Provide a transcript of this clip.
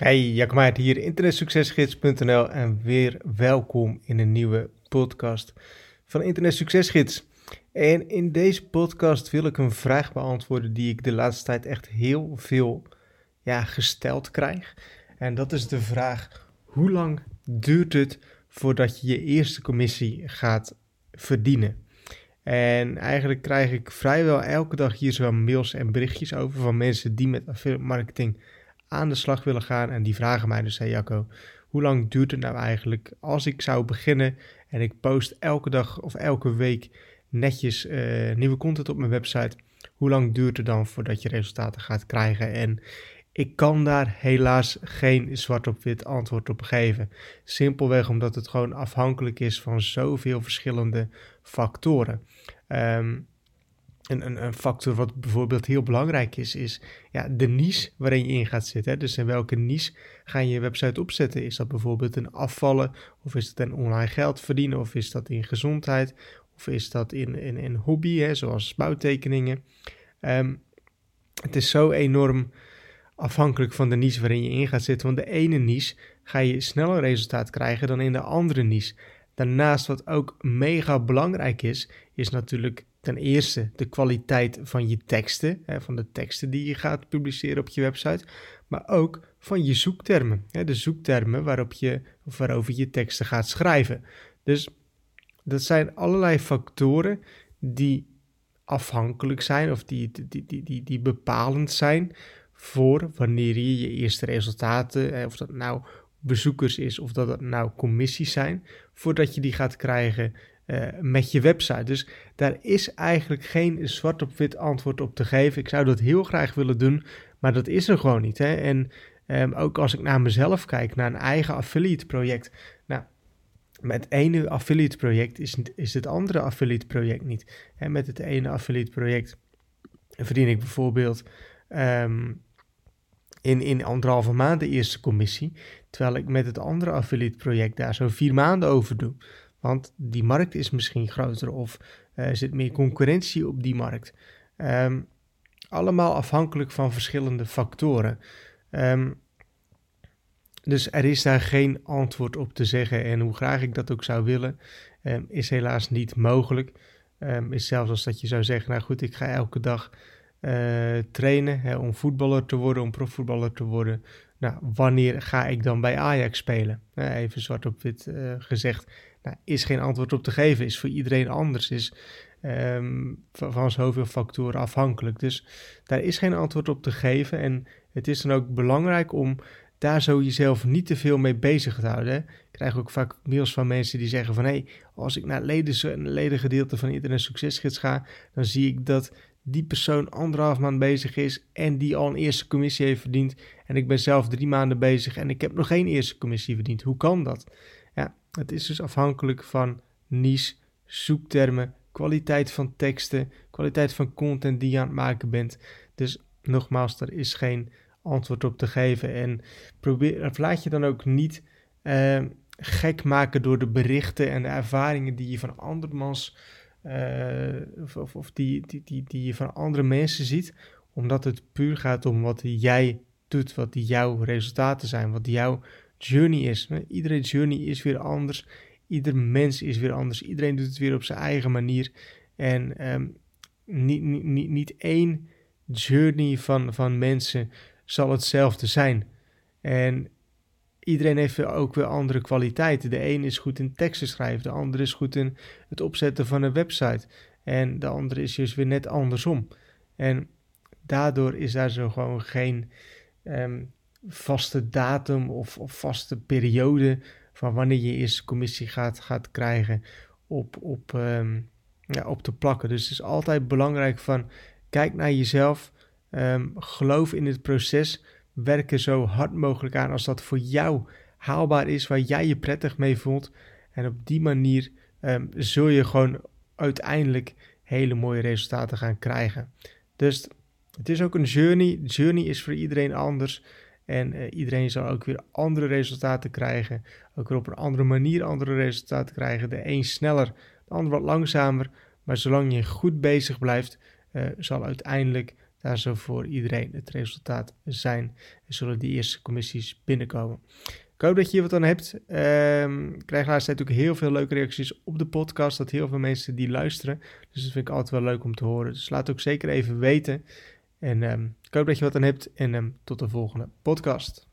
Hey, Jacob hier, internetsuccesgids.nl en weer welkom in een nieuwe podcast van Internet Succesgids. En in deze podcast wil ik een vraag beantwoorden die ik de laatste tijd echt heel veel ja, gesteld krijg. En dat is de vraag, hoe lang duurt het voordat je je eerste commissie gaat verdienen? En eigenlijk krijg ik vrijwel elke dag hier zo mails en berichtjes over van mensen die met affiliate marketing aan de slag willen gaan. En die vragen mij dus, hey Jacco, hoe lang duurt het nou eigenlijk als ik zou beginnen en ik post elke dag of elke week netjes uh, nieuwe content op mijn website. Hoe lang duurt het dan voordat je resultaten gaat krijgen? En ik kan daar helaas geen zwart op wit antwoord op geven. Simpelweg omdat het gewoon afhankelijk is van zoveel verschillende factoren. Um, een, een, factor wat bijvoorbeeld heel belangrijk is, is ja, de niche waarin je in gaat zitten. Hè? Dus in welke niche ga je je website opzetten? Is dat bijvoorbeeld een afvallen? Of is het een online geld verdienen? Of is dat in gezondheid? Of is dat in, in, in hobby, hè? zoals bouwtekeningen? Um, het is zo enorm afhankelijk van de niche waarin je in gaat zitten. Want de ene niche ga je sneller resultaat krijgen dan in de andere niche. Daarnaast, wat ook mega belangrijk is, is natuurlijk ten eerste de kwaliteit van je teksten, hè, van de teksten die je gaat publiceren op je website, maar ook van je zoektermen, hè, de zoektermen waarop je, waarover je teksten gaat schrijven. Dus dat zijn allerlei factoren die afhankelijk zijn of die, die, die, die, die bepalend zijn voor wanneer je je eerste resultaten, of dat nou bezoekers is of dat het nou commissies zijn, voordat je die gaat krijgen uh, met je website. Dus daar is eigenlijk geen zwart op wit antwoord op te geven. Ik zou dat heel graag willen doen, maar dat is er gewoon niet. Hè? En um, ook als ik naar mezelf kijk, naar een eigen affiliate project. Nou, met het ene affiliate project is, is het andere affiliate project niet. En met het ene affiliate project verdien ik bijvoorbeeld um, in, in anderhalve maand de eerste commissie. Terwijl ik met het andere affiliate project daar zo vier maanden over doe. Want die markt is misschien groter of uh, er zit meer concurrentie op die markt. Um, allemaal afhankelijk van verschillende factoren. Um, dus er is daar geen antwoord op te zeggen. En hoe graag ik dat ook zou willen, um, is helaas niet mogelijk. is zelfs als dat je zou zeggen, nou goed, ik ga elke dag uh, trainen hè, om voetballer te worden, om profvoetballer te worden. Nou, wanneer ga ik dan bij Ajax spelen? Uh, even zwart op wit uh, gezegd. Nou, is geen antwoord op te geven, is voor iedereen anders, is um, van, zoveel factoren afhankelijk. Dus daar is geen antwoord op te geven. En het is dan ook belangrijk om daar zo jezelf niet te veel mee bezig te houden. Ik krijg ook vaak mails van mensen die zeggen van... hé, hey, als ik naar het ledengedeelte van Internet Succesgids ga... dan zie ik dat die persoon anderhalf maand bezig is... en die al een eerste commissie heeft verdiend... en ik ben zelf drie maanden bezig en ik heb nog geen eerste commissie verdiend. Hoe kan dat? Ja, het is dus afhankelijk van niche, zoektermen, kwaliteit van teksten, kwaliteit van content die je aan het maken bent. Dus nogmaals, er is geen antwoord op te geven. En probeer, laat je dan ook niet uh, gek maken door de berichten en de ervaringen die je van andermans uh, of, die, die, die, die je van andere mensen ziet, omdat het puur gaat om wat jij doet, wat jouw resultaten zijn, wat jouw journey is. Iedere journey is weer anders. Ieder mens is weer anders. Iedereen doet het weer op zijn eigen manier. En um, niet, niet, niet één journey van, van mensen zal hetzelfde zijn. En iedereen heeft ook weer andere kwaliteiten. De een is goed in teksten schrijven, de ander is goed in het opzetten van een website. En de andere is dus weer net andersom. En daardoor is daar zo gewoon geen um, vaste datum of, of, vaste periode van wanneer je eerste commissie gaat, gaat krijgen op, op, um, ja, op te plakken. Dus het is altijd belangrijk van kijk naar jezelf, um, geloof in het proces, werk er zo hard mogelijk aan als dat voor jou haalbaar is, waar jij je prettig mee voelt. En op die manier um, zul je gewoon uiteindelijk hele mooie resultaten gaan krijgen. Dus het is ook een journey. Journey is voor iedereen anders. En uh, iedereen zal ook weer andere resultaten krijgen. Ook weer op een andere manier andere resultaten krijgen. De een sneller, de ander wat langzamer. Maar zolang je goed bezig blijft, uh, zal uiteindelijk daar zal voor iedereen het resultaat zijn. En zullen die eerste commissies binnenkomen. Ik hoop dat je hier wat aan hebt. Um, ik krijg laatst ook heel veel leuke reacties op de podcast. Dat heel veel mensen die luisteren. Dus dat vind ik altijd wel leuk om te horen. Dus laat ook zeker even weten. En um, ik hoop dat je wat aan hebt. En um, tot de volgende podcast.